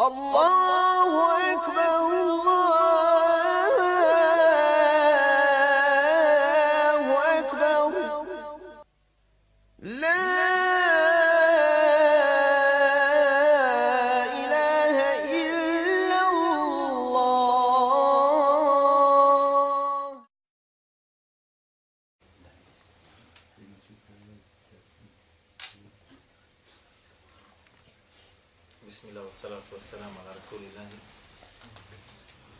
الله والسلام على رسول الله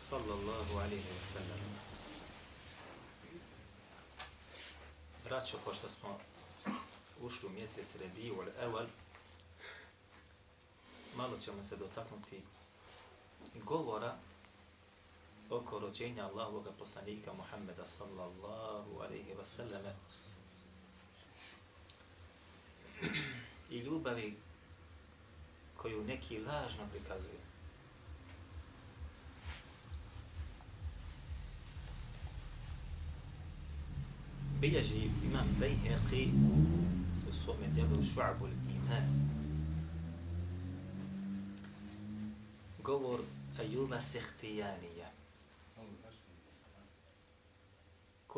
صلى الله عليه وسلم Braćo, pošto smo ušli u mjesec Rebiju Eval, malo ćemo se dotaknuti govora oko rođenja Allahovog poslanika Muhammeda sallallahu alaihi wa sallam i ljubavi koju neki lažno prikazuju. Bilježi imam Bejheqi u svome djelu Šu'abul Iman. Govor Ajuba Sehtijanija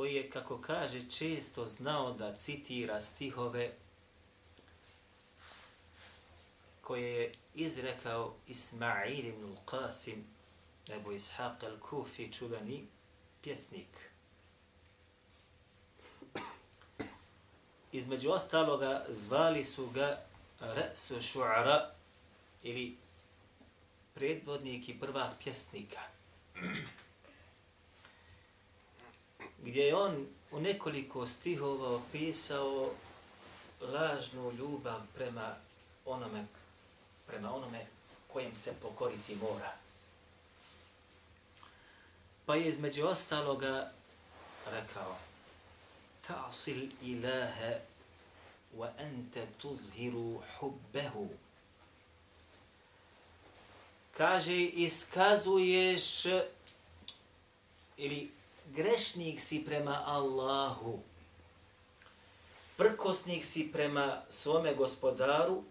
koji je, kako kaže, često znao da citira stihove koje je izrekao Ismail ibn Qasim, nebo Ishaq al-Kufi, čuveni pjesnik. Između ostaloga zvali su ga Ra'su šuara ili predvodnik i prvak pjesnika. Gdje je on u nekoliko stihova opisao lažnu ljubav prema onome prema onome kojem se pokoriti mora. Pa je između ostaloga rekao Ta'sil ilaha wa anta tuzhiru hubbehu. Kaže, iskazuješ ili grešnik si prema Allahu, prkosnik si prema svome gospodaru,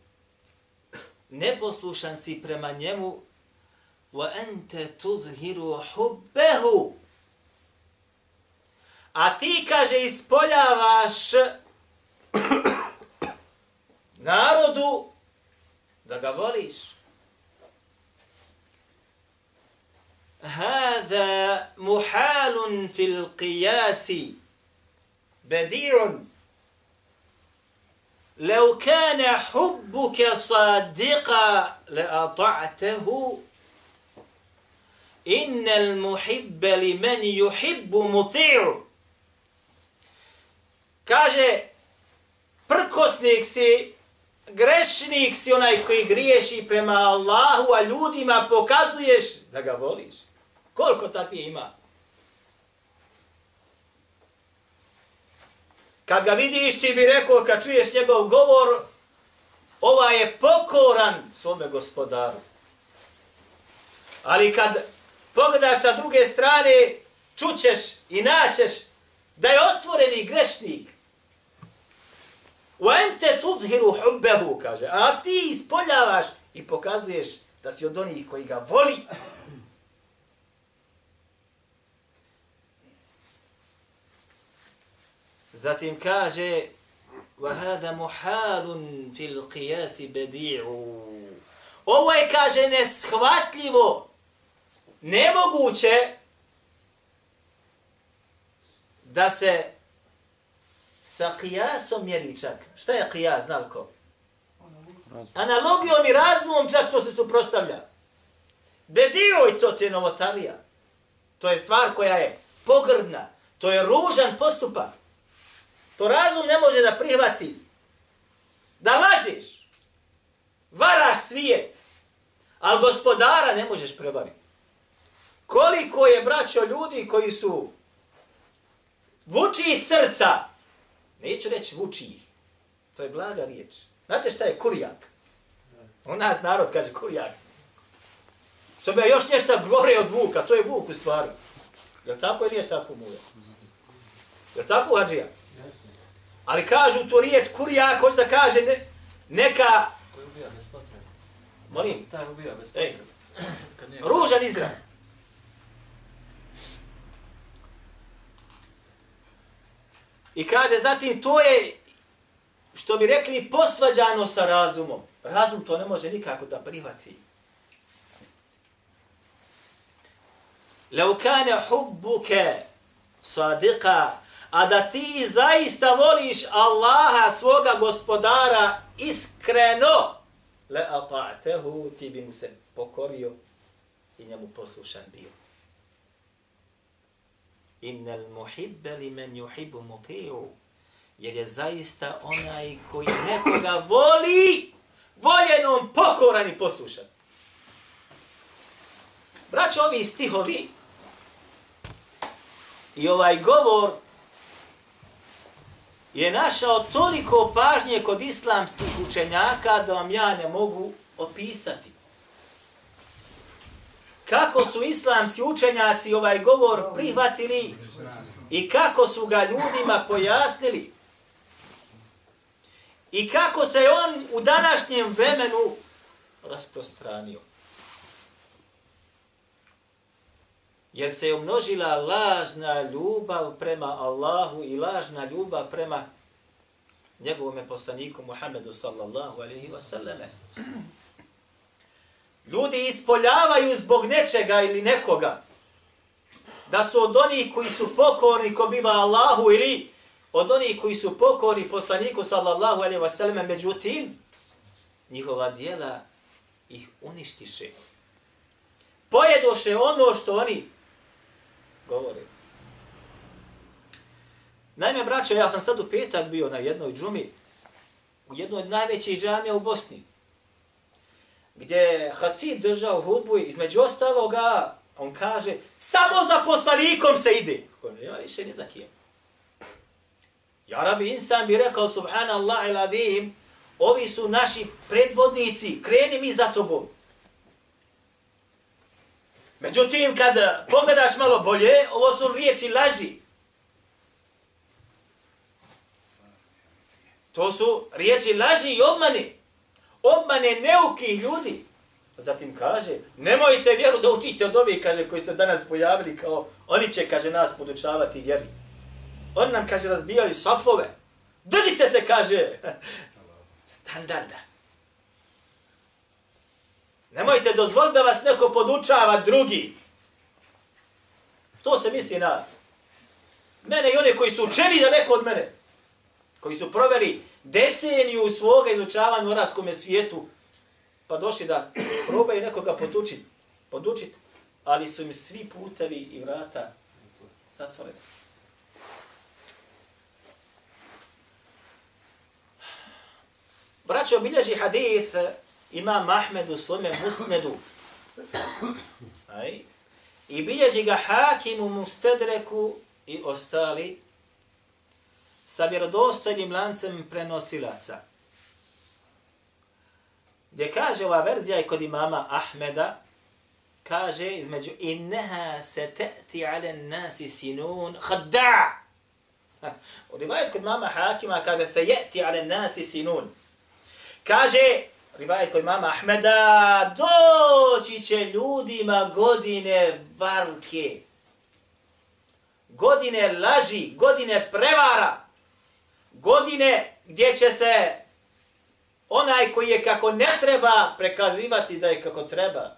neposlušan si prema njemu wa anta tuzhiru hubbehu. A ti kaže ispoljavaš narodu da ga voliš. Hada muhalun fil qiyasi bedirun لو كان حبك صادقا لأطعته إن المحب لمن يحب مطيع kaže prkosnik si grešnik si onaj koji griješi prema Allahu a ljudima pokazuješ da ga voliš koliko takvih ima Kad ga vidiš, ti bi rekao, kad čuješ njegov govor, ova je pokoran svome gospodaru. Ali kad pogledaš sa druge strane, čućeš i naćeš da je otvoreni grešnik. U ente tuzhiru hubbehu, kaže. A ti ispoljavaš i pokazuješ da si od onih koji ga voli. Zatim kaže وَهَذَا مُحَالٌ فِي الْقِيَاسِ بَدِيعُ Ovo je, kaže, neshvatljivo, nemoguće da se sa kijasom mjeri čak. Šta je kijas, znal ko? Analogijom i razumom čak to se suprostavlja. Bedio i to te novotarija. To je stvar koja je pogrdna. To je ružan postupak. To razum ne može da prihvati. Da lažeš. Varaš svijet. Ali gospodara ne možeš prebaviti. Koliko je braćo ljudi koji su vuči iz srca. Neću reći vuči ih. To je blaga riječ. Znate šta je kurijak? U nas narod kaže kurijak. Što bi još nešto gore od vuka. To je vuk u stvari. Je tako ili je tako muja? Je tako hađija? Ali kažu tu riječ kurijak, hoće da kaže ne, neka... Koji ubija bez potrebe. Molim? Taj ubija bez Ej, potrebe. Ružan izraz. I kaže, zatim, to je, što bi rekli, posvađano sa razumom. Razum to ne može nikako da prihvati. Lau kane hubbuke sadika, a da ti zaista voliš Allaha, svoga gospodara, iskreno, le ata'tehu, ti bi mu se pokorio i njemu poslušan bio. Innal muhibbe li men juhibu muti'u. Jer je zaista onaj koji nekoga voli, voljenom pokoran i poslušan. Braćo, ovi stihovi i ovaj govor je našao toliko pažnje kod islamskih učenjaka da vam ja ne mogu opisati. Kako su islamski učenjaci ovaj govor prihvatili i kako su ga ljudima pojasnili i kako se on u današnjem vremenu rasprostranio. Jer se je umnožila lažna ljubav prema Allahu i lažna ljubav prema njegovom poslaniku Muhammedu sallallahu alaihi wa sallam. Ljudi ispoljavaju zbog nečega ili nekoga. Da su od onih koji su pokorni ko biva Allahu ili od onih koji su pokorni poslaniku sallallahu alaihi wa sallam. Međutim, njihova dijela ih uništiše. Pojedoše ono što oni govore. Naime, braćo, ja sam sad u petak bio na jednoj džumi, u jednoj od najvećih džamija u Bosni, gdje Hatib držao hudbu i između ostaloga, on kaže, samo za poslanikom se ide. Ja više ni za kijem. Ja rabi insan bi rekao, subhanallah il ovi su naši predvodnici, kreni mi za tobom. Međutim, kad pogledaš malo bolje, ovo su riječi laži. To su riječi laži i obmane. Obmane neukih ljudi. Zatim kaže, nemojte vjeru da učite od ovih, kaže, koji se danas pojavili kao, oni će, kaže, nas podučavati vjeri. Oni nam, kaže, razbijaju safove. Držite se, kaže, standarda. Nemojte dozvoliti da vas neko podučava drugi. To se misli na mene i one koji su učeni daleko od mene. Koji su proveli deceniju svoga izučavanja u arabskom svijetu. Pa došli da probaju nekoga podučiti. Podučiti. Ali su im svi putevi i vrata zatvoreni. Braćo, obilježi hadith Imam Ahmed u svome musnedu. Aj. I bilježi ga hakim u mustedreku i ostali sa vjerodostojnim lancem prenosilaca. Gdje kaže ova verzija i kod imama Ahmeda, kaže između inneha se te'ti ale nasi sinun khadda. U rivajet kod mama Hakima kaže se je'ti ale nasi sinun. Kaže, rivajet koji mama Ahmeda, doći će ljudima godine varke, godine laži, godine prevara, godine gdje će se onaj koji je kako ne treba prekazivati da je kako treba.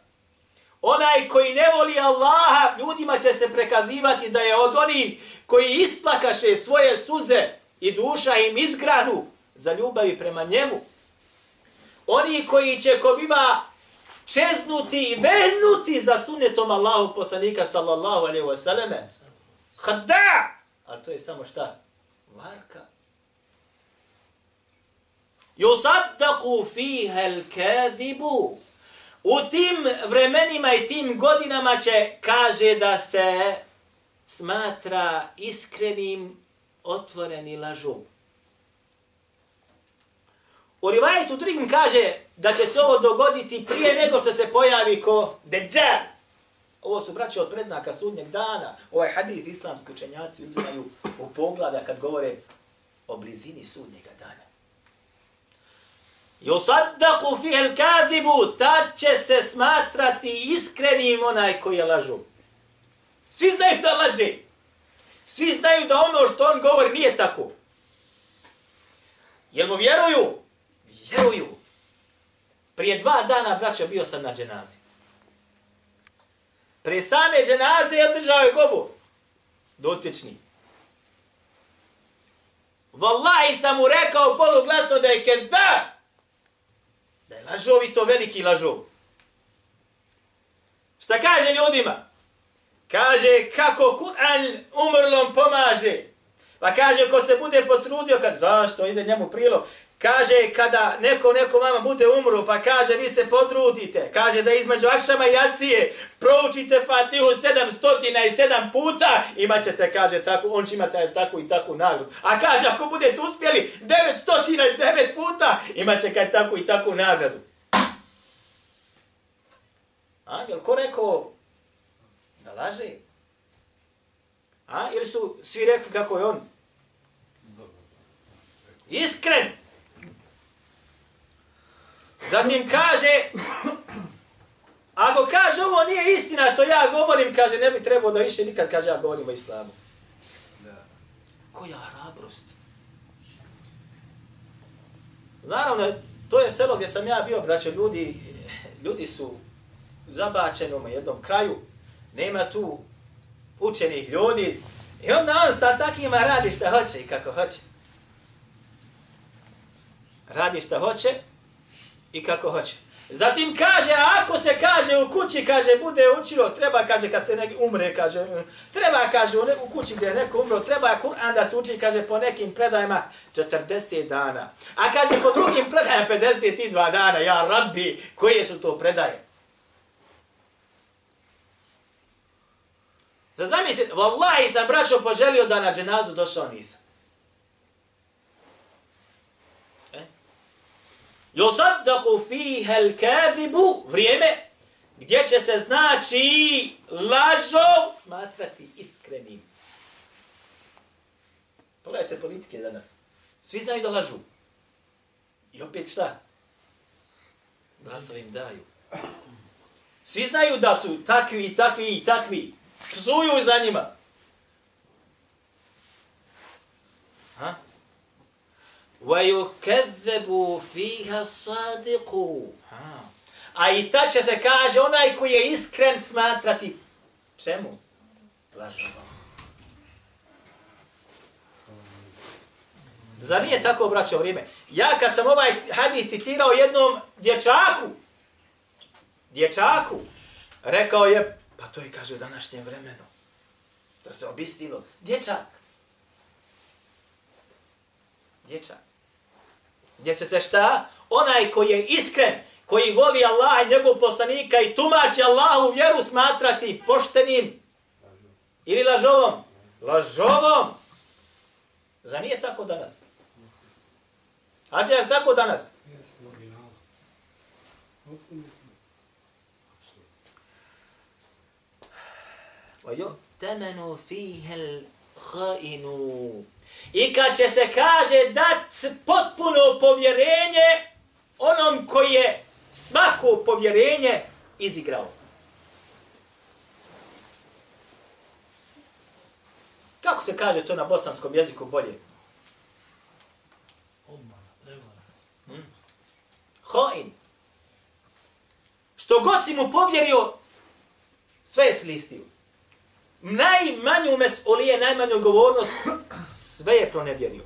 Onaj koji ne voli Allaha, ljudima će se prekazivati da je od onih koji isplakaše svoje suze i duša im izgranu za ljubavi prema njemu. Oni koji će ko biva čeznuti i vehnuti za sunnetom Allahu poslanika sallallahu alaihi wa sallame. Hada! A to je samo šta? Varka. Yusaddaku fiha al-kadhibu. U tim vremenima i tim godinama će kaže da se smatra iskrenim otvoreni lažom. U rivajetu drugim kaže da će se ovo dogoditi prije nego što se pojavi ko Dejjal. Ovo su braće od predznaka sudnjeg dana. Ovaj hadith islamski učenjaci uzimaju u poglada kad govore o blizini sudnjega dana. Yusaddaku fiha al-kadhibu, ta će se smatrati iskrenim onaj koji je lažu. Svi znaju da laže. Svi znaju da ono što on govori nije tako. Jel mu vjeruju? Vjeruju. Prije dva dana, braćo, bio sam na dženazi. Pre same dženaze je održao je govor. Dotični. Wallahi sam mu rekao poluglasno da je kezda. Da je lažov i to veliki lažov. Šta kaže ljudima? Kaže kako Kur'an umrlom pomaže. Pa kaže ko se bude potrudio, kad, zašto ide njemu prilog, Kaže, kada neko, neko mama bude umro, pa kaže, vi se potrudite. Kaže da između akšama i jacije proučite Fatihu 707 puta, imat ćete, kaže, tako, on će imati takvu i takvu nagradu. A kaže, ako budete uspjeli 909 puta, imat će kaj takvu i takvu nagradu. A, jel ko rekao da laže? A, ili su svi rekli kako je on? Iskren! Zatim kaže, ako kaže ovo nije istina što ja govorim, kaže, ne bi trebao da više nikad kaže ja govorim o islamu. Koja hrabrost. Naravno, to je selo gdje sam ja bio, braćo, ljudi, ljudi su zabačeni u jednom kraju, nema tu učenih ljudi, i onda on sa takvima radi šta hoće i kako hoće. Radi šta hoće, i kako hoće. Zatim kaže, ako se kaže u kući, kaže, bude učilo, treba, kaže, kad se neki umre, kaže, mm, treba, kaže, u, ne, u kući gdje je neko umro, treba Kur'an da se uči, kaže, po nekim predajama 40 dana. A kaže, po drugim predajima 52 dana, ja, rabbi, koje su to predaje? Da zamislite, vallahi sam braćo poželio da na dženazu došao nisam. Yusaddaku fiha al-kadhibu vrijeme gdje će se znači lažov smatrati iskrenim. Pogledajte politike danas. Svi znaju da lažu. I opet šta? Glasovim daju. Svi znaju da su takvi i takvi i takvi. Psuju za njima. وَيُكَذَّبُوا فِيهَا صَادِقُوا A i ta će se kaže, onaj koji je iskren smatrati. Čemu? Lažemo. Zar nije tako obraćao vrijeme? Ja kad sam ovaj hadis citirao jednom dječaku, dječaku, rekao je, pa to je kaže u današnjem vremenu. To se obistilo. Dječak. Dječak gdje će se šta? Onaj koji je iskren, koji voli Allah i njegov poslanika i tumači Allahu vjeru smatrati poštenim ili lažovom. Lažovom. Za nije tako danas? Ađe, je tako danas? وَيُؤْتَمَنُ فِيهَ الْخَائِنُ I kad će se kaže dat potpuno povjerenje onom koji je svako povjerenje izigrao. Kako se kaže to na bosanskom jeziku bolje? Hmm? Hoin. Što god si mu povjerio, sve je slistio Najmanju mesolije, najmanju govornost, sve je pronevjerio.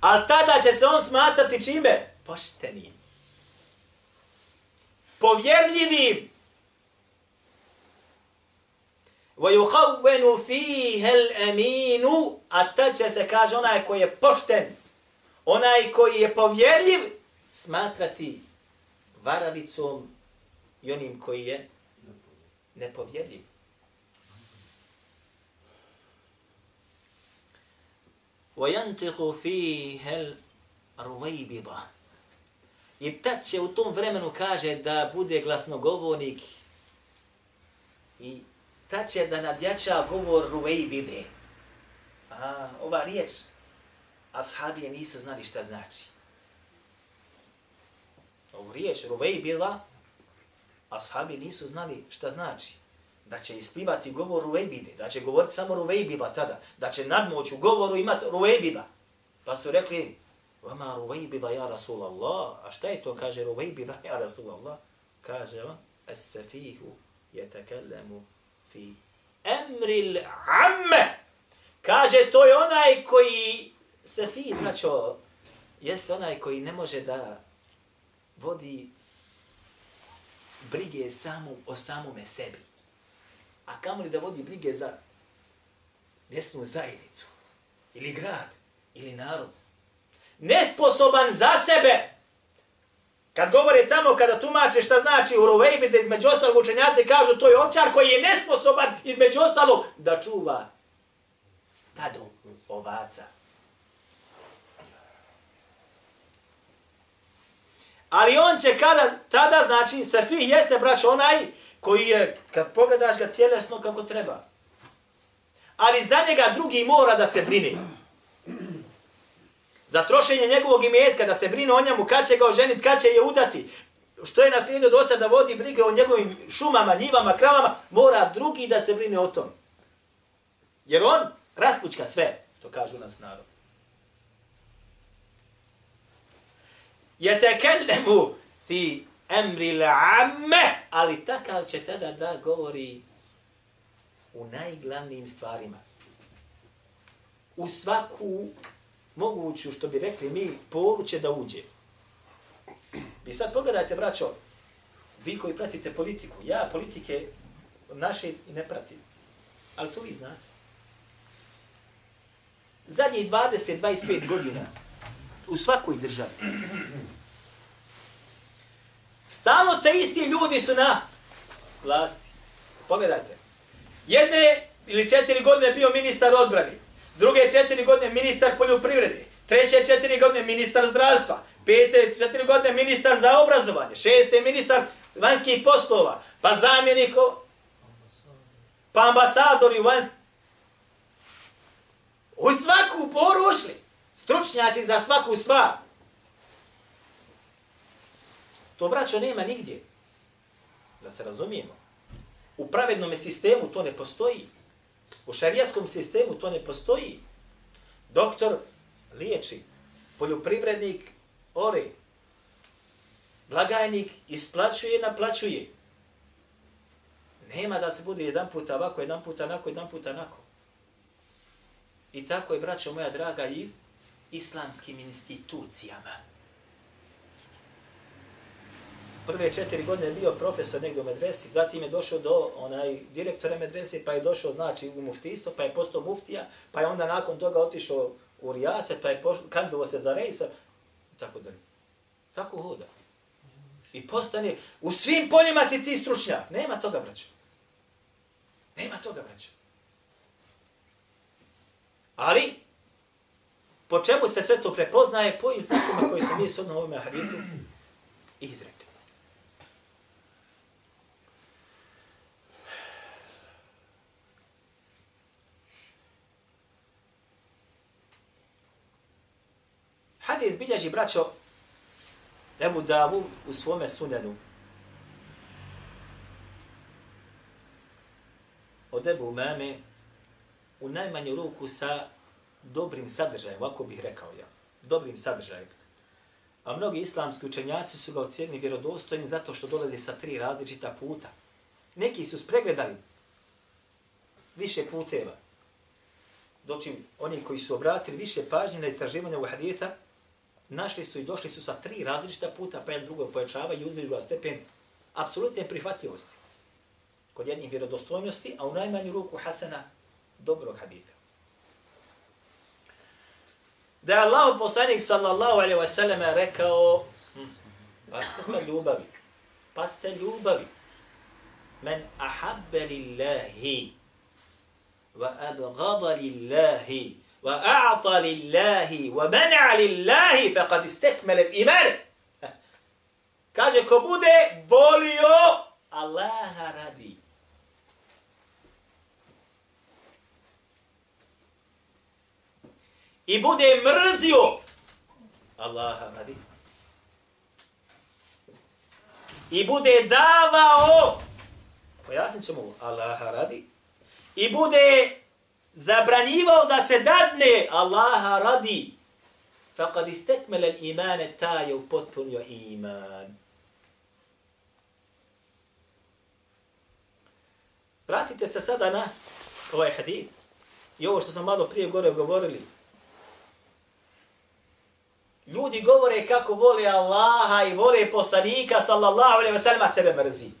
Ali tada će se on smatrati čime? Poštenim. Povjerljivim. وَيُخَوَّنُ فِيهَ الْأَمِينُ A tad će se kaže onaj koji je pošten, onaj koji je povjerljiv, smatrati varavicom i onim koji je nepovjerljiv. وَيَنْتِقُ فِيهَ الْرُوَيْبِضَ I tad će u tom vremenu kaže da bude glasnogovornik i tad će da nabjača govor Ruvejbide. A, ova riječ, ashabije nisu znali šta znači. riječ Ruvejbila, ashabi nisu znali šta znači. Da će isplivati govor Ruvejbide, da će govoriti samo Ruvejbiba tada, da će nadmoć u govoru imati Ruvejbila. Pa su rekli, vama Ruvejbila ja Rasulallah, a šta je to kaže Ruvejbila ja Rasulallah? Kaže on, es-safihu jetakallemu fi emril amme. Kaže, to je onaj koji, sefih, braćo, jeste onaj koji ne može da vodi brige samo o samome sebi. A kamo li da vodi brige za mjesnu zajednicu, ili grad, ili narod. Nesposoban za sebe. Kad govore tamo, kada tumače šta znači u između ostalog učenjaci kažu to je ovčar koji je nesposoban između ostalog da čuva stado ovaca. Ali on će kada, tada znači, Safih jeste, braćo, onaj koji je, kad pogledaš ga tjelesno kako treba. Ali za njega drugi mora da se brine. Za trošenje njegovog imetka, da se brine o njemu, kad će ga oženiti, kad će je udati. Što je naslijedio od oca da vodi brige o njegovim šumama, njivama, kravama, mora drugi da se brine o tom. Jer on raspučka sve, što kažu nas narod. Jetekellemu fi emri l'amme, ali takav će tada da govori u najglavnijim stvarima. U svaku moguću, što bi rekli mi, poru će da uđe. Vi sad pogledajte, braćo, vi koji pratite politiku, ja politike naše ne pratim, ali to vi znate. Zadnjih 20-25 godina u svakoj državi Stalno te isti ljudi su na vlasti. Pogledajte. Jedne ili četiri godine bio ministar odbrani. Druge četiri godine ministar poljoprivrede. Treće četiri godine ministar zdravstva. Pete četiri godine ministar za obrazovanje. Šeste ministar vanjskih poslova. Pa zamjeniko. Pa ambasadori u vanjskih. U svaku poru ušli. Stručnjaci za svaku stvar. To braćo nema nigdje. Da se razumijemo. U pravednom sistemu to ne postoji. U šarijatskom sistemu to ne postoji. Doktor liječi. Poljoprivrednik ore. Blagajnik isplaćuje, naplaćuje. Nema da se bude jedan puta ovako, jedan puta onako, jedan puta onako. I tako je, braćo moja draga, i islamskim institucijama prve četiri godine je bio profesor negdje u medresi, zatim je došao do onaj direktora medrese, pa je došao znači u muftistvo, pa je postao muftija, pa je onda nakon toga otišao u rijaset, pa je kandidovo se za rejsa, i tako dalje. Tako hoda. I postane, u svim poljima si ti stručnjak. Nema toga, braćo. Nema toga, braćo. Ali, po čemu se sve to prepoznaje? Po iznakima koji su mi s odnom ovome hadicu izrekli. hadis bilježi, braćo, Ebu Davu u svome sunenu. Od Ebu Mame u najmanju ruku sa dobrim sadržajem, ovako bih rekao ja, dobrim sadržajem. A mnogi islamski učenjaci su ga ocijenili vjerodostojnim zato što dolazi sa tri različita puta. Neki su spregledali više puteva. Dočim oni koji su obratili više pažnje na istraživanje u haditha, našli su i došli su sa tri različita puta, pa jedan drugog pojačava i uzeli ga stepen apsolutne prihvatljivosti. Kod jednih vjerodostojnosti, a u najmanju ruku Hasana dobrog haditha da je Allah poslanik sallallahu alaihi wa sallam rekao hm, pasite sa ljubavi pasite ljubavi. Men ahabbe lillahi wa abgada lillahi wa a'ta lillahi wa mana'a lillahi faqad istakmala al-iman. Kaže ko bude volio Allaha radi i bude mrzio. Allaha radi i bude davao, pojasnit ćemo Allaha radi, i bude zabranjivao da se dadne. Allaha radi, faqad istekmele imane, ta je upotpunio iman. Vratite se sada na ovaj hadith. I ovo što sam malo prije gore govorili. Ljudi govore kako vole Allaha i vole poslanika sallallahu alaihi wa sallam, a tebe mrzi.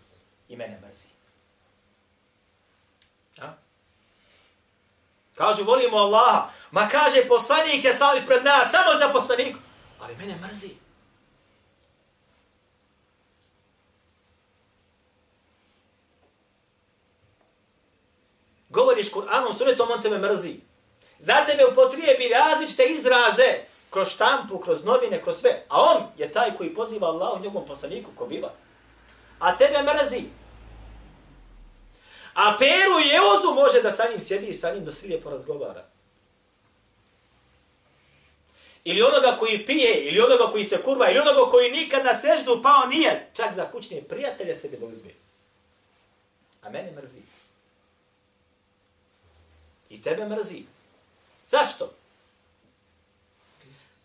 I mene mrzi. A? Kažu, volimo Allaha. Ma kaže, poslanik je sal ispred nas, samo za poslaniku. Ali mene mrzi. Govoriš Kur'anom, sunetom, on tebe mrzi. Za tebe upotrijebi različite izraze kroz štampu, kroz novine, kroz sve. A on je taj koji poziva Allah u njegovom poslaniku ko biva. A tebe mrazi. A Peru i Eozu može da sa njim sjedi i sa njim da porazgovara. Ili onoga koji pije, ili onoga koji se kurva, ili onoga koji nikad na seždu pao nije, čak za kućne prijatelje sebi da uzme. A mene mrzi. I tebe mrzi. Zašto?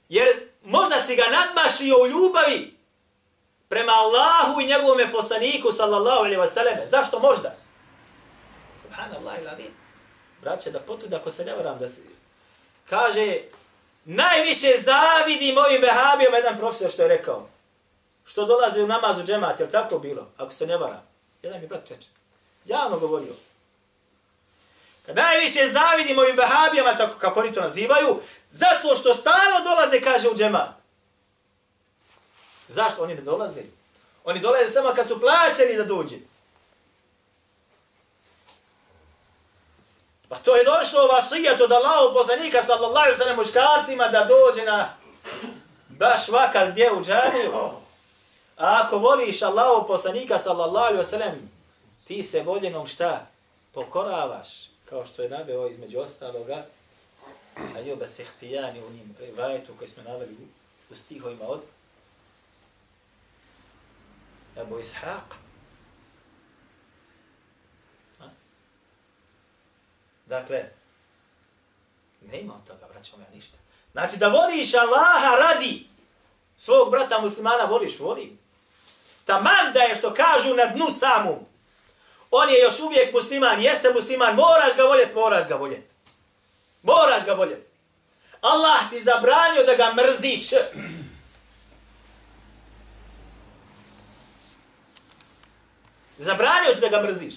Jer možda si ga nadmašio u ljubavi prema Allahu i njegovome poslaniku, sallallahu alaihi wasallam. Zašto možda? Subhanallah ila. Braće, da potud ako se ne varam da si... Kaže, najviše zavidi mojim vehabijama jedan profesor što je rekao. Što dolaze u namazu džemat, je tako bilo? Ako se ne varam. Jedan mi brat reče. Javno govorio. Najviše zavidimo ovim vehabijama, tako kako oni to nazivaju, zato što stalo dolaze, kaže u džemat. Zašto oni ne dolaze? Oni dolaze samo kad su plaćeni da dođe. Pa to je došlo vasijat od Allahu poslanika sallallahu sallam muškarcima da dođe na baš vakal gdje u džamiju. A ako voliš Allahu poslanika sallallahu sallam, ti se voljenom šta? Pokoravaš kao što je naveo između ostaloga, a jo ba sehtijani u njim vajetu koji smo naveli u, u stihovima od Ebu Ishaq. Dakle, ne ima od toga, braćo ja ništa. Znači da voliš Allaha radi svog brata muslimana, voliš, volim. Tamam da je što kažu na dnu samom, on je još uvijek musliman, jeste musliman, moraš ga voljet, moraš ga voljet. Moraš ga voljet. Allah ti zabranio da ga mrziš. Zabranio ti da ga mrziš.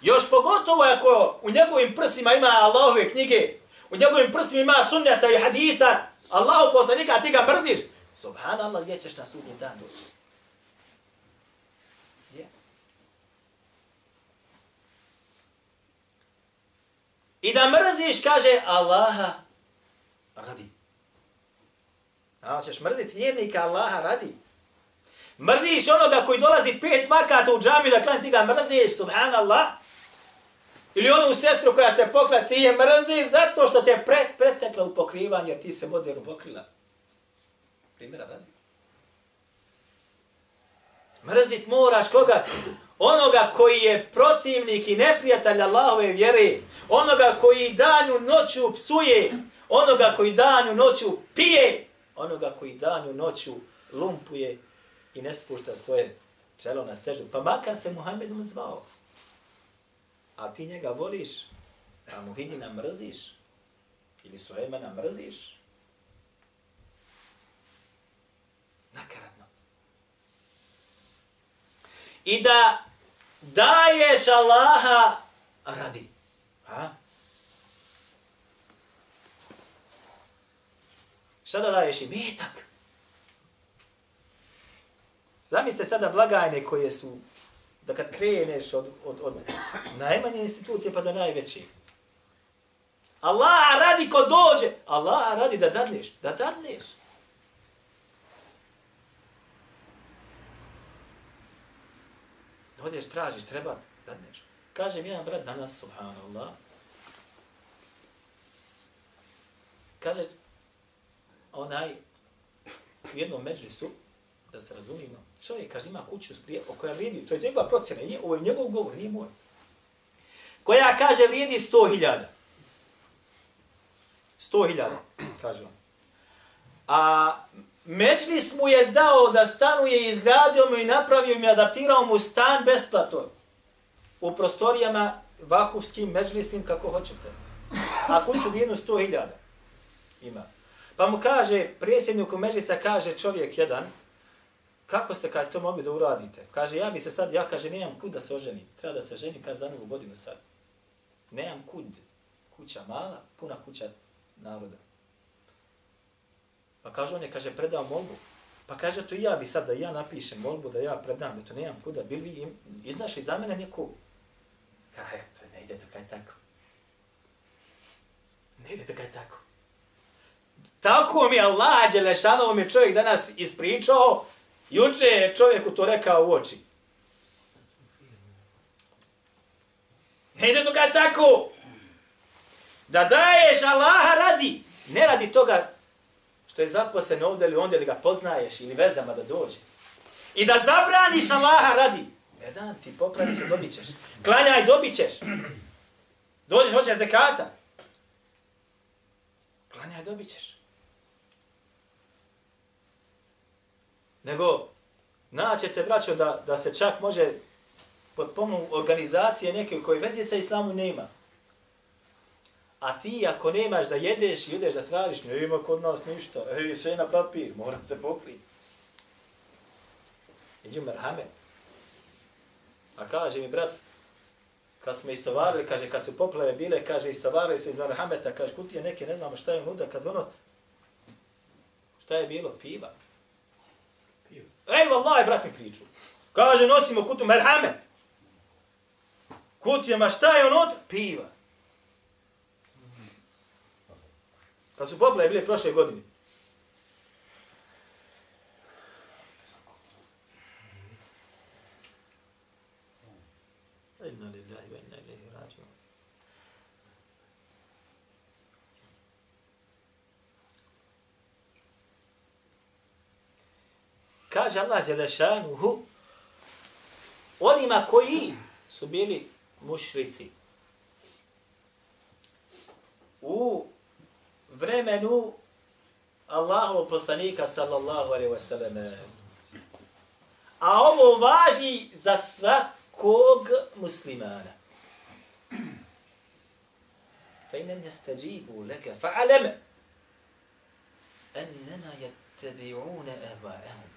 Još pogotovo ako u njegovim prsima ima Allahove knjige, u njegovim prsima ima sunnjata i haditha, Allahu poslanika, a ti ga mrziš. Subhanallah, gdje ćeš na sudnji dan doći? I da mrziš, kaže Allaha radi. A ćeš mrziti vjernika Allaha radi. Mrziš onoga koji dolazi pet vakata u džamiju da klan ti ga mrziš, subhanallah. Ili onu sestru koja se pokla, ti je mrziš zato što te pre, pretekla u pokrivanje, ti se moderno pokrila. Primjera radi. Mrzit moraš koga? Onoga koji je protivnik i neprijatelj Allahove vjere, onoga koji danju noću psuje, onoga koji danju noću pije, onoga koji danju noću lumpuje i ne spušta svoje čelo na seždu. Pa makar se Muhammedom zvao. A ti njega voliš, a Muhidina mrziš, ili svoje imena mrziš, nakaradno. I da daješ Allaha radi. Ha? Šta da daješ i metak? Zamislite sada blagajne koje su, da kad kreneš od, od, od najmanje institucije pa do najveće. Allah radi ko dođe. Allah radi da dadneš. Da dadneš. Odeš, tražiš, treba da dneš. Kaže mi jedan brat danas, subhanallah, kaže, onaj, u jednom međlisu, Da se razumimo, Čovjek kaže ima kuću sprije, o koja vidi, to je njegova procjena, nije, ovo je njegov govor, nije moj. Koja kaže vrijedi 100.000. 100.000, kaže on. A Međlis mu je dao da stanuje, izgradio mu i napravio mu i adaptirao mu stan besplatno. U prostorijama vakufskim, međlisnim, kako hoćete. A kuću vijenu 100.000 ima. Pa mu kaže, presjedniku međlisa kaže čovjek jedan, kako ste kad to mogli da uradite? Kaže, ja bi se sad, ja kaže, nemam kud da se oženim. Treba da se ženi, kaže, za novu godinu sad. Nemam kud. Kuća mala, puna kuća naroda. Pa kaže, on je, kaže, predao molbu. Pa kaže, to i ja bi sad da ja napišem molbu, da ja predam, da to nemam kuda. Bil vi im, iznašli za mene neku? Kaže, eto, ne ide to kaj tako. Ne ide to kaj tako. Tako mi Allah, Đelešanovo mi čovjek danas ispričao, juče je čovjeku to rekao u oči. Ne ide to kaj tako. Da daješ Allaha radi, ne radi toga što je zaposlen ovdje ili ondje ili ga poznaješ ili vezama da dođe. I da zabraniš Allaha radi. Ne dan ti popravi se, dobit ćeš. Klanjaj, dobit ćeš. Dođeš, hoćeš zekata. Klanjaj, dobit ćeš. Nego, naćete, braćo, da, da se čak može pod pomnu organizacije neke koji veze sa islamu nema. A ti ako nemaš da jedeš i ideš da tražiš, ne ima kod nas ništa, ej, sve na papir, mora se pokriti. Iđu merhamet. A kaže mi brat, kad smo istovarili, kaže, kad su poplave bile, kaže, istovarili se merhameta, kaže, kutije neke, ne znamo šta je unuda, kad ono, šta je bilo, piva. Piva. Ej, vallaj, brat mi priču. Kaže, nosimo kutu merhamet. Kutijama, šta je unutra? Piva. Kad su poplave bile prošle godine. Inna lillahi wa inna ilaihi rađiun. Kaže Allah Đelešanuhu, onima koji su bili mušrici u vremenu Allahov poslanika sallallahu alaihi wasallam. A ovo važi za svakog muslimana. Fa inem yastajibu laka fa'alam annama yattabi'una ahwa'ahum.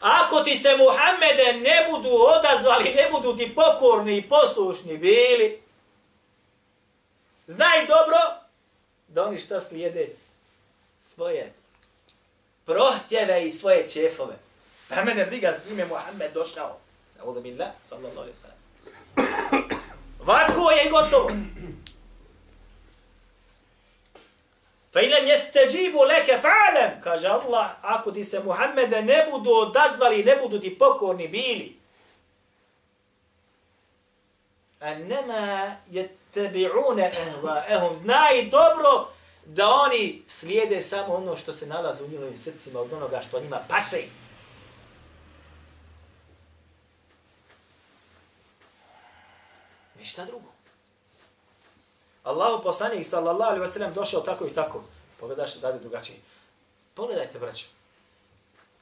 Ako ti se Muhammede ne budu odazvali, ne budu ti pokorni i poslušni bili, znaj dobro da oni šta slijede? Svoje prohtjeve i svoje čefove. Pa mene briga s ime Muhammed došao. Audu billah, sallallahu alaihi sallam. Vako je gotovo. Fa ilem jeste džibu leke fa'alem, kaže Allah, ako ti se Muhammede ne budu odazvali, ne budu ti pokorni bili. A nema je tebi'une ehvaehum. Znaj dobro da oni slijede samo ono što se nalazi u njihovim srcima od onoga što njima paše. Ništa drugo. Allahu poslanik sallallahu alaihi ve sellem došao tako i tako. Pogledaš da je drugačije. Pogledajte, braću.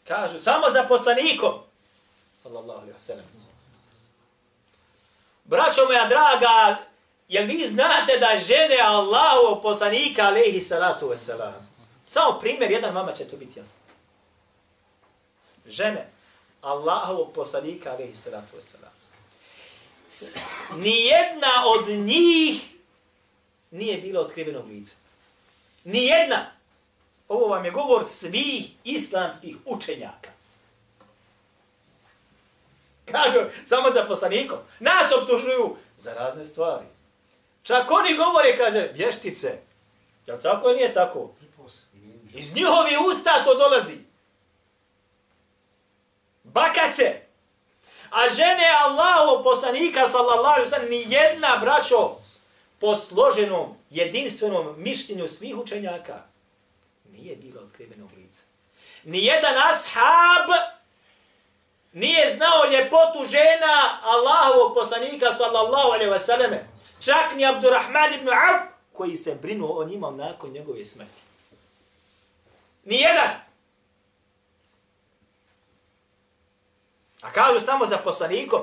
Kažu, samo za poslanikom. Sallallahu alaihi ve sellem. Braćo moja draga, Jel vi znate da žene Allahu poslanika alaihi salatu wasalam? Samo primjer, jedan mama će to biti jasno. Žene Allahu poslanika alaihi salatu wasalam. Nijedna od njih nije bila otkrivenog lica. Nijedna. Ovo vam je govor svih islamskih učenjaka. Kažu, samo za poslanikom. Nas optužuju za razne stvari. Čak oni govore, kaže, vještice. Je tako ili nije tako? Iz njihovi usta to dolazi. Bakaće. A žene Allahu poslanika, sallallahu alaihi sallam, ni jedna, braćo, po složenom, jedinstvenom mišljenju svih učenjaka, nije bila otkrivenog lica. Ni jedan ashab nije znao ljepotu žena Allahovog poslanika sallallahu alaihi wasallam. Čak ni Abdurrahman ibn Auf koji se brinuo o njima nakon njegove smrti. Nijedan. A kažu samo za poslanikom.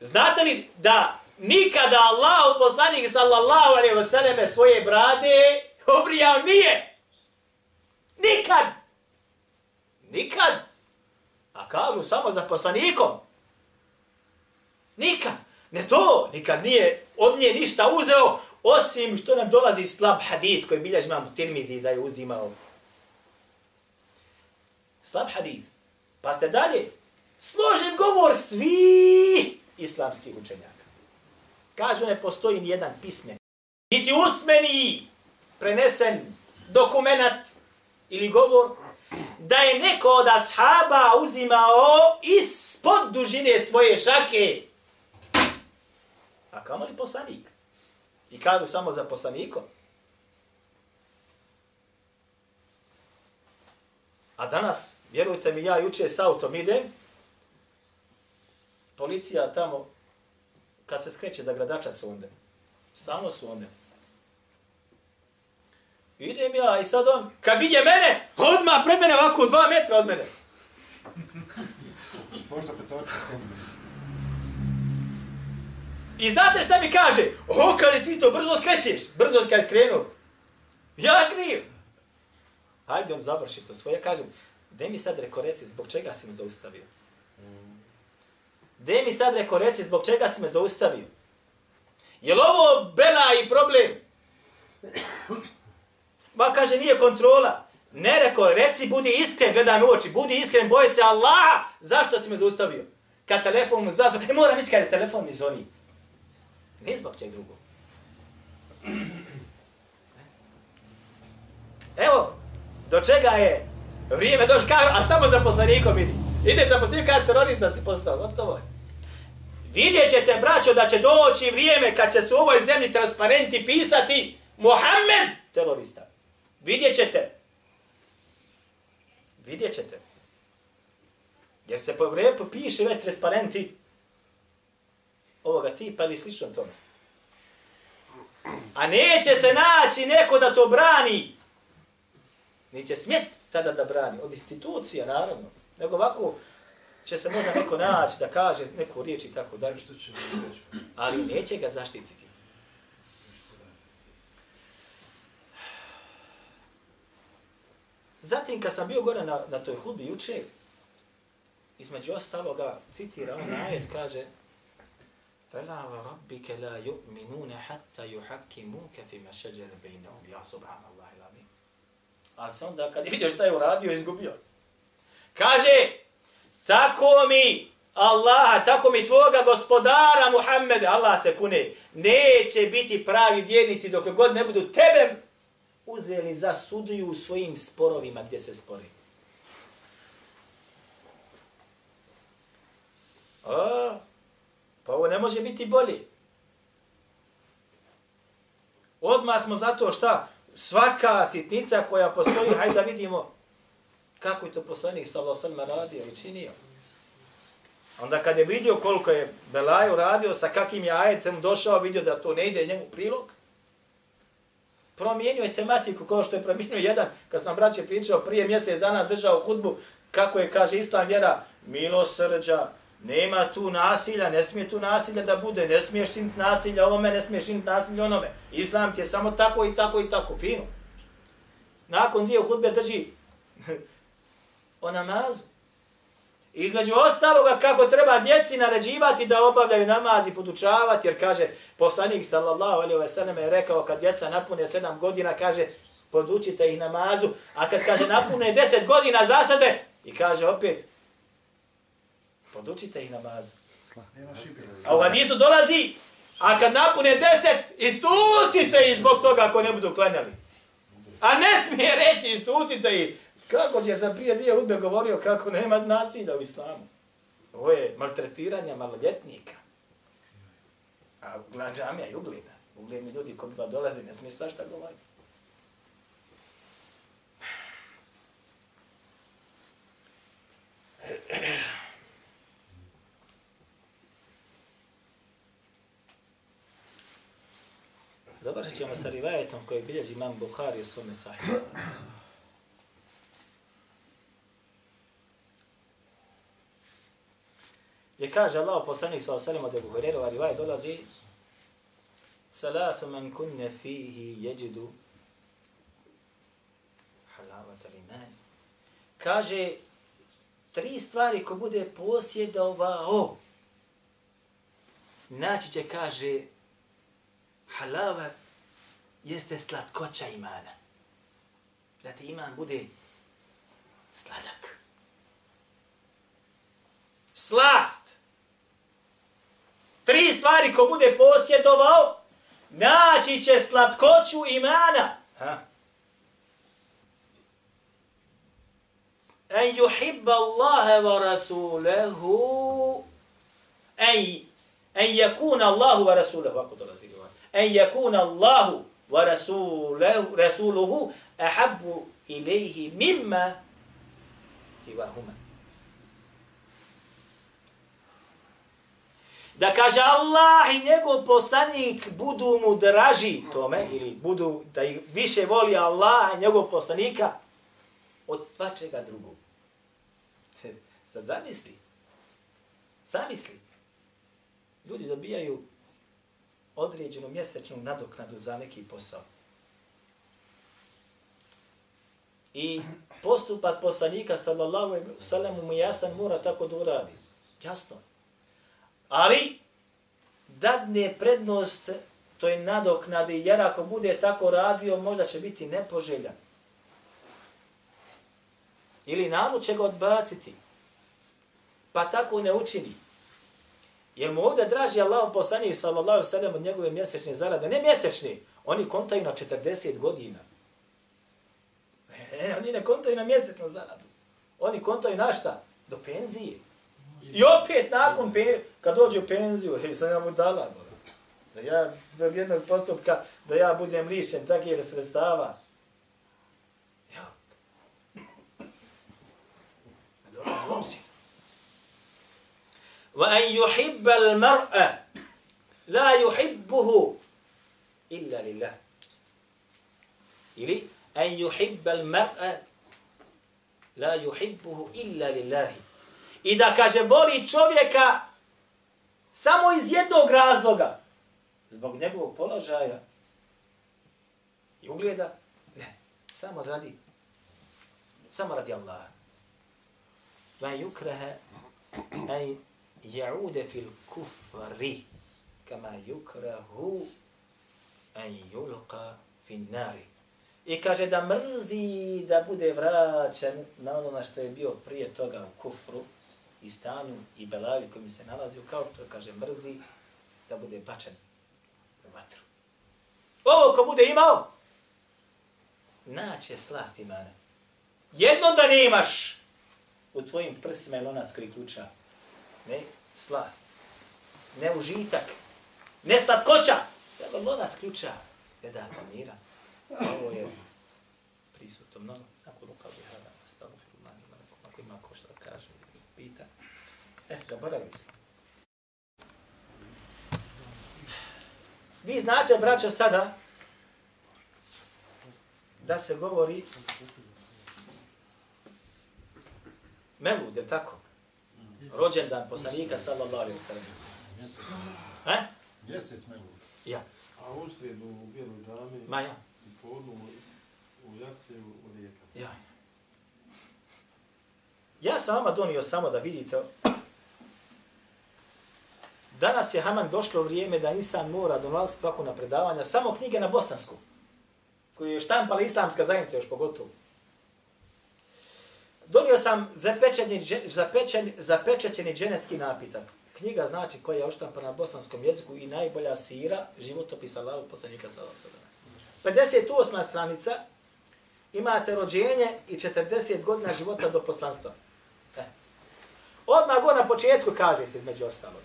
Znate li da nikada Allah poslanik sallallahu alaihi wasallam svoje brade obrijao nije? Nikad. Nikad. A kažu samo za poslanikom. Nikad. Ne to, nikad nije od nje ništa uzeo, osim što nam dolazi slab hadith koji bilježi imam tirmidi da je uzimao. Slab hadith. Pa ste dalje. Složen govor svi islamskih učenjaka. Kažu ne postoji ni jedan pismen. Niti usmeni prenesen dokumentat ili govor da je neko od ashaba uzimao ispod dužine svoje šake. A kamo li poslanik? I kažu samo za poslanikom. A danas, vjerujte mi, ja juče s autom idem, policija tamo, kad se skreće za gradača su onda. Stalno su onda. Idem ja i sad on, kad vidje mene, odmah pred mene ovako dva metra od mene. I znate šta mi kaže? O, kada ti to brzo skrećeš, brzo kad je skrenuo. Ja kriv. Hajde, on završi to svoje. Kažem, gdje mi sad reko reci, zbog čega si me zaustavio? Gdje mi sad reko reci, zbog čega si me zaustavio? Je ovo bela i problem? Ma kaže, nije kontrola. Ne reko, reci, budi iskren, gledaj me u oči, budi iskren, boj se Allah, zašto si me zaustavio? Kad telefon mu zazvao, e moram ići kad je telefon mi zvoni. Ne zbog čeg drugog. Evo, do čega je vrijeme došlo, a samo za poslanikom vidi. Ideš za poslanikom kada terorista si postao, gotovo je. Vidjet ćete, braćo, da će doći vrijeme kad će se u ovoj zemlji transparenti pisati Mohamed terorista. Vidjet ćete. Vidjet ćete. Jer se po vrijeme piše već transparenti ovoga tipa ili slično tome. A neće se naći neko da to brani. Neće smjet tada da brani. Od institucija, naravno. Nego ovako će se možda neko naći da kaže neku riječ i tako dalje. Ali neće ga zaštititi. Zatim, kad sam bio gore na, na toj hudbi juče, između ostaloga, citira on ajet, kaže فَلَا وَرَبِّكَ لَا يُؤْمِنُونَ حَتَّى يُحَكِّمُوكَ فِي مَا شَجَرَ بَيْنَهُمْ يَا سُبْحَانَ اللَّهِ الْعَظِيمِ A sam onda kad je vidio šta je uradio, izgubio. Kaže, tako mi Allaha, tako mi tvoga gospodara Muhammede, Allah se kune, neće biti pravi vjernici dok god ne budu tebe uzeli za sudiju u svojim sporovima gdje se spori. A, pa ovo ne može biti bolje. Odmah smo zato šta svaka sitnica koja postoji, hajde da vidimo kako je to poslanik sallallahu sallam radio i činio. Onda kad je vidio koliko je Belaj uradio, sa kakim je ajetem došao, vidio da to ne ide njemu prilog, promijenio je tematiku kao što je promijenio jedan, kad sam braće pričao prije mjesec dana držao hudbu, kako je, kaže, islam vjera, milosrđa, nema tu nasilja, ne smije tu nasilja da bude, ne smiješ činiti nasilja ovome, ne smiješ činiti nasilja onome. Islam ti je samo tako i tako i tako, fino. Nakon dvije hudbe drži o namazu. Između ostaloga kako treba djeci naređivati da obavljaju namaz i podučavati, jer kaže, poslanik sallallahu alaihi wa sallam je rekao kad djeca napune sedam godina, kaže, podučite ih namazu, a kad kaže napune deset godina zasade, i kaže opet, podučite ih namazu. A u hadisu dolazi, a kad napune deset, istucite ih zbog toga ako ne budu klanjali. A ne smije reći, istucite ih, Kako će sam prije dvije udbe govorio kako nema nasilja u islamu? Ovo je maltretiranje maloljetnika. A gleda džamija i ugleda. Ugledni ljudi ko biva dolazi, ne smije svašta govoriti. Završit ćemo sa rivajetom koji bilježi imam Bukhari u svome sahibu. Gdje kaže Allah poslanik sa osalima da Bukhari rivajet dolazi Salasu man kunne fihi jeđidu halavata limani. Kaže, tri stvari ko bude posjedovao, naći će, kaže, halava jeste slatkoća imana. Da ti iman bude sladak. Slast. Tri stvari ko bude posjedovao, naći će slatkoću imana. Ha? En yuhibba Allahe wa rasulehu en, en yakuna Allahu wa rasulehu ako dolazi en yakuna Allahu wa rasuluhu, rasuluhu ahabbu ilaihi mimma sivahuma. Da kaže Allah i njegov poslanik budu mu draži tome, ili budu da ih više voli Allah i njegov poslanika od svačega drugog. Sad zamisli. Zamisli. Ljudi dobijaju određenu mjesečnu nadoknadu za neki posao. I postupak poslanika sallallahu alejhi ve sellem mu jasan mora tako da uradi. Jasno. Ali dadne prednost toj nadoknadi, jer ako bude tako radio, možda će biti nepoželjan. Ili narod će ga odbaciti. Pa tako ne učini. Jer mu ovdje draži Allah poslanih sallallahu sallam od njegove mjesečne zarade. Ne mjesečne, oni kontaju na 40 godina. E, oni ne kontaju na mjesečnu zaradu. Oni kontaju na šta? Do penzije. I opet nakon pe, kad dođe u penziju, hej, sam ja mu dala. Da ja, do jednog postupka, da ja budem lišen takih sredstava. Ja. Dobro, zlom si. وأن يحب المرأة لا يحبه إلا لله ili an yuhibba al-mar'a la yuhibbuhu illa lillahi. I da kaže voli čovjeka samo iz jednog razloga. Zbog njegovog položaja i ugleda. Ne, samo radi samo radi Allaha. Va yukraha an ja'ude fil kufri kama yukrahu an yulqa fin nari. I kaže da mrzi da bude vraćan na ono na što je bio prije toga u kufru i stanju i belavi koji se nalazi kao što kaže mrzi da bude bačen u vatru. Ovo ko bude imao, naće slast imane. Jedno da ne imaš u tvojim prsima je lonac koji ključa, ne slast, ne užitak, ne slatkoća, nego lonac ključa je data mira. Ovo je prisutno mnogo. Ako luka bi hada, stalo filmani, ako ima ko što kaže, pita. E, zaboravili smo. Vi znate, braćo, sada da se govori Mevlud, je tako? Rođendan poslanika sallallahu alejhi ve sellem. Mjesec Melud. Ja. A u sredu u Bijeloj džami. Ma ja. I podnu u Jace u Rijeka. Ja. Ja sam vama donio samo da vidite Danas je Haman došlo vrijeme da insan mora donalaziti svako na predavanja, samo knjige na bosansku, koju je štampala islamska zajednica još pogotovo. Donio sam zapečeni, zapečeni, zapečećeni dženecki napitak. Knjiga znači koja je oštampana na bosanskom jeziku i najbolja sira životopisa Allahu poslanika sallallahu alejhi 58. stranica imate rođenje i 40 godina života do poslanstva. Eh. Odmah go na početku kaže se između ostalog.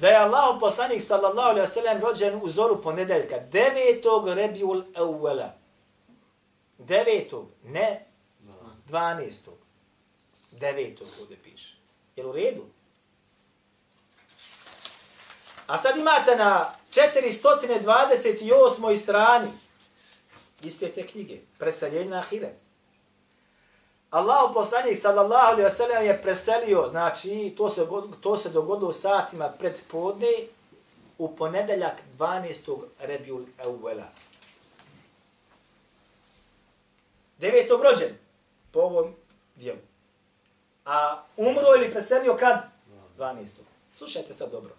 Da je Allah poslanik sallallahu alejhi ve sellem rođen u zoru ponedeljka 9. Rebiul Awwala devetog, ne dvanestog. Devetog ovdje piše. Je u redu? A sad imate na 428. strani iste te knjige, preseljenje na Ahiret. Allah poslanik sallallahu alejhi ve sellem je preselio, znači to se to se dogodilo satima pred podne u ponedeljak 12. Rebiul Awwala. Devetog rođen po ovom dijelu. A umro ili preselio kad? 12. Slušajte sad dobro.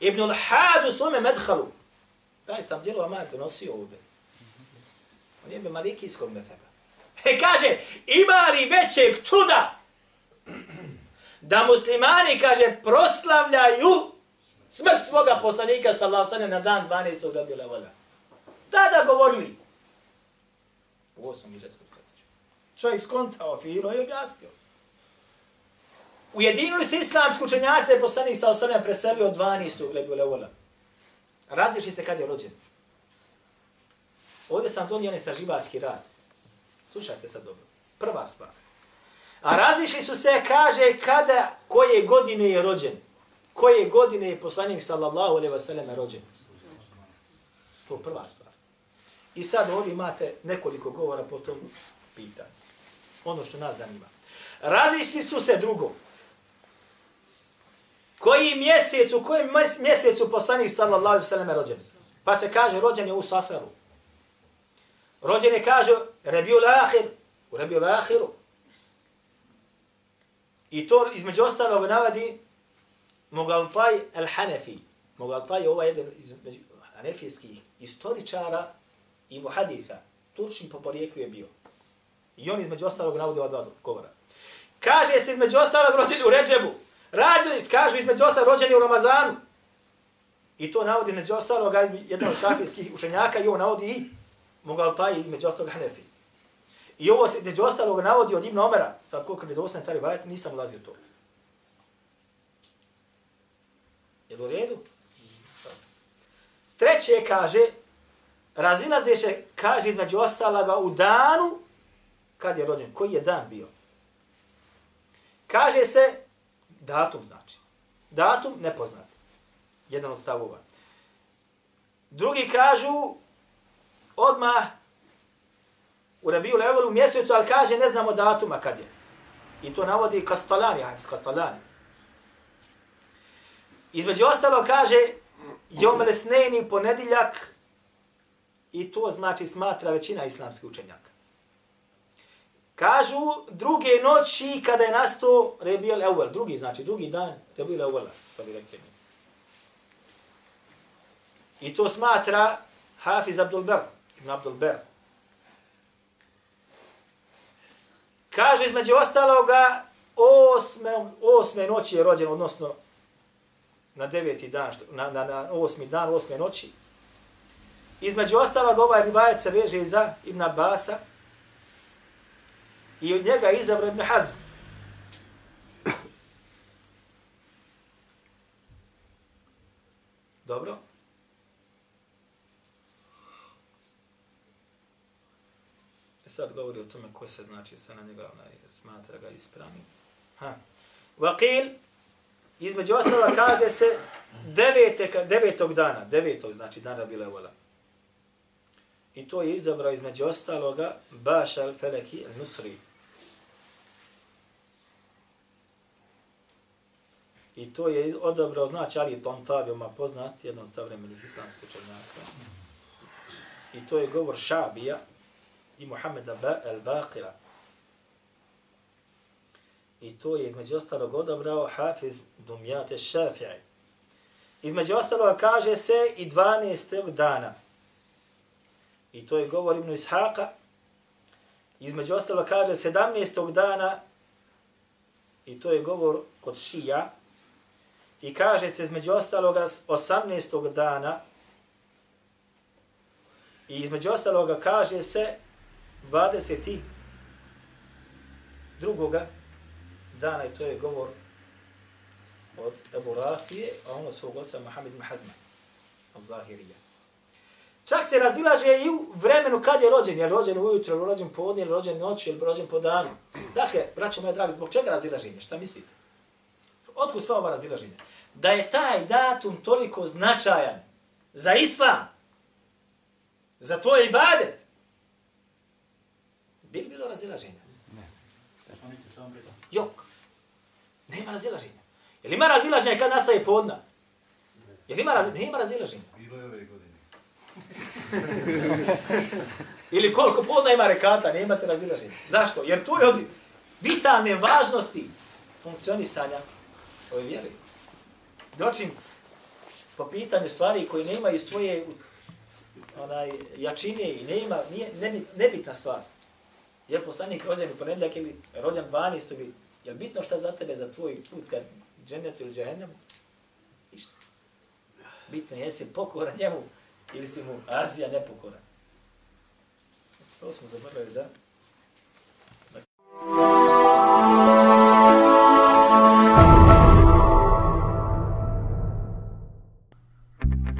Ibn al-Hajj u svome medhalu. Daj sam dijelo Amad donosio ovdje. On je malikijskog metheba. E kaže, ima li većeg čuda da muslimani, kaže, proslavljaju smrt svoga poslanika, sallallahu sallam, na dan 12. rabila voda. Tada govorili. U osmom ižetskom stoljeću. Čovjek skontao fino i objasnio. Ujedinili se islamsku učenjaci da je poslanik sa sallam preselio 12. rabila voda. Različi se kad je rođen. Ovdje sam donio istraživački rad. Slušajte sad dobro. Prva stvar. A razišli su se, kaže, kada, koje godine je rođen. Koje godine je poslanik sallallahu alaihi wa sallam rođen. To je prva stvar. I sad ovdje imate nekoliko govora po tom pitanju. Ono što nas zanima. Razišli su se drugo. Koji mjesec, u kojem mjesecu poslanik sallallahu alaihi sallam je rođen. Pa se kaže, rođen je u Saferu. Rođen je, kaže, Rebiul Ahir, u Rebiul Ahiru. I to između ostalog navadi Mogaltaj al-Hanefi. Mogaltaj je ovaj jedan iz hanefijskih istoričara i muhaditha. Turčin po porijeklu je bio. I on između ostalog navodi ova dva govora. Kaže se između ostalog rođeni u Ređebu. Rađeni, kažu između ostalog rođeni u Ramazanu. I to navodi između ostalog jedan od šafijskih učenjaka i on navodi i Mogaltaj između ostalog Hanefi. I ovo se između ostalog navodi od Ibn Omera, sad koliko mi je dostan taj vajat, nisam ulazio to. Je u redu? Treće kaže, razilaze se, kaže između ostalaga, u danu, kad je rođen, koji je dan bio. Kaže se, datum znači. Datum nepoznat. Jedan od stavova. Drugi kažu, odmah u Rabiju Levelu mjesecu, ali kaže ne znamo datuma kad je. I to navodi Kastalani, Hafiz Kastalani. Između ostalo kaže Jom Lesneni ponediljak i to znači smatra većina islamskih učenjaka. Kažu druge noći kada je nastao Rebijel Evel, drugi znači drugi dan Rebijel Evel, što bi rekli mi. I to smatra Hafiz Abdul Ber, Ibn Abdul Ber. Kaže između ostaloga osme, osme noći je rođen, odnosno na deveti dan, što, na, na, na osmi dan, osme noći. Između ostalog ovaj rivajet se veže za Ibn Abasa i od njega izabra Ibn Hazm. Dobro. E sad govori o tome ko se znači sve na njega onaj, smatra ga ispravnim. Ha. Vakil, između ostala kaže se devete, devetog dana, devetog znači dana bile vola. I to je izabrao između ostaloga Baš al-Feleki al-Nusri. I to je odabrao, znači Ali Tontabijoma poznat, jedan od savremenih islamskih učenjaka. I to je govor Šabija, i Muhammeda al-Baqira. I to je između ostalog odabrao Hafiz Dumjate Šafi'i. Između ostaloga kaže se i 12. dana. I to je govor Ibn Ishaqa. Između ostalo kaže 17. dana. I to je govor kod Šija. I kaže se između ostaloga 18. dana. I između ostaloga kaže se 20. drugoga dana i to je govor od Ebu Rafije, a ono svog oca Mohamed Mahazma, al-Zahirija. Čak se razilaže i u vremenu kad je rođen, je li rođen ujutro, je li rođen po odnje, je li rođen noć, je li rođen po danu. Dakle, braćo moje dragi, zbog čega razilaženje? Šta mislite? Otkud sva ova razilaženja? da je taj datum toliko značajan za islam, za tvoj ibadet, bi li bilo razilaženja? Jok. Nema razilaženja. Jel ima razilaženja kad nastaje podna? Jel ima razilaženja? Nema razilaženja. Bilo je ove godine. Ili koliko podna ima rekata, ne imate razilaženje. Zašto? Jer tu je od vitalne važnosti funkcionisanja ove vjere. Dočim po pitanju stvari koji nemaju svoje onaj, jačine i nema, nije ne, nebitna stvar. Jer poslanik rođen u ponedljak ili rođen 12. ili je li bitno šta za tebe, za tvoj put kad džennetu ili džehennemu? Ništa. Bitno je jesi pokoran njemu ili si mu Azija nepokoran. To smo zaboravili, da? Dakle.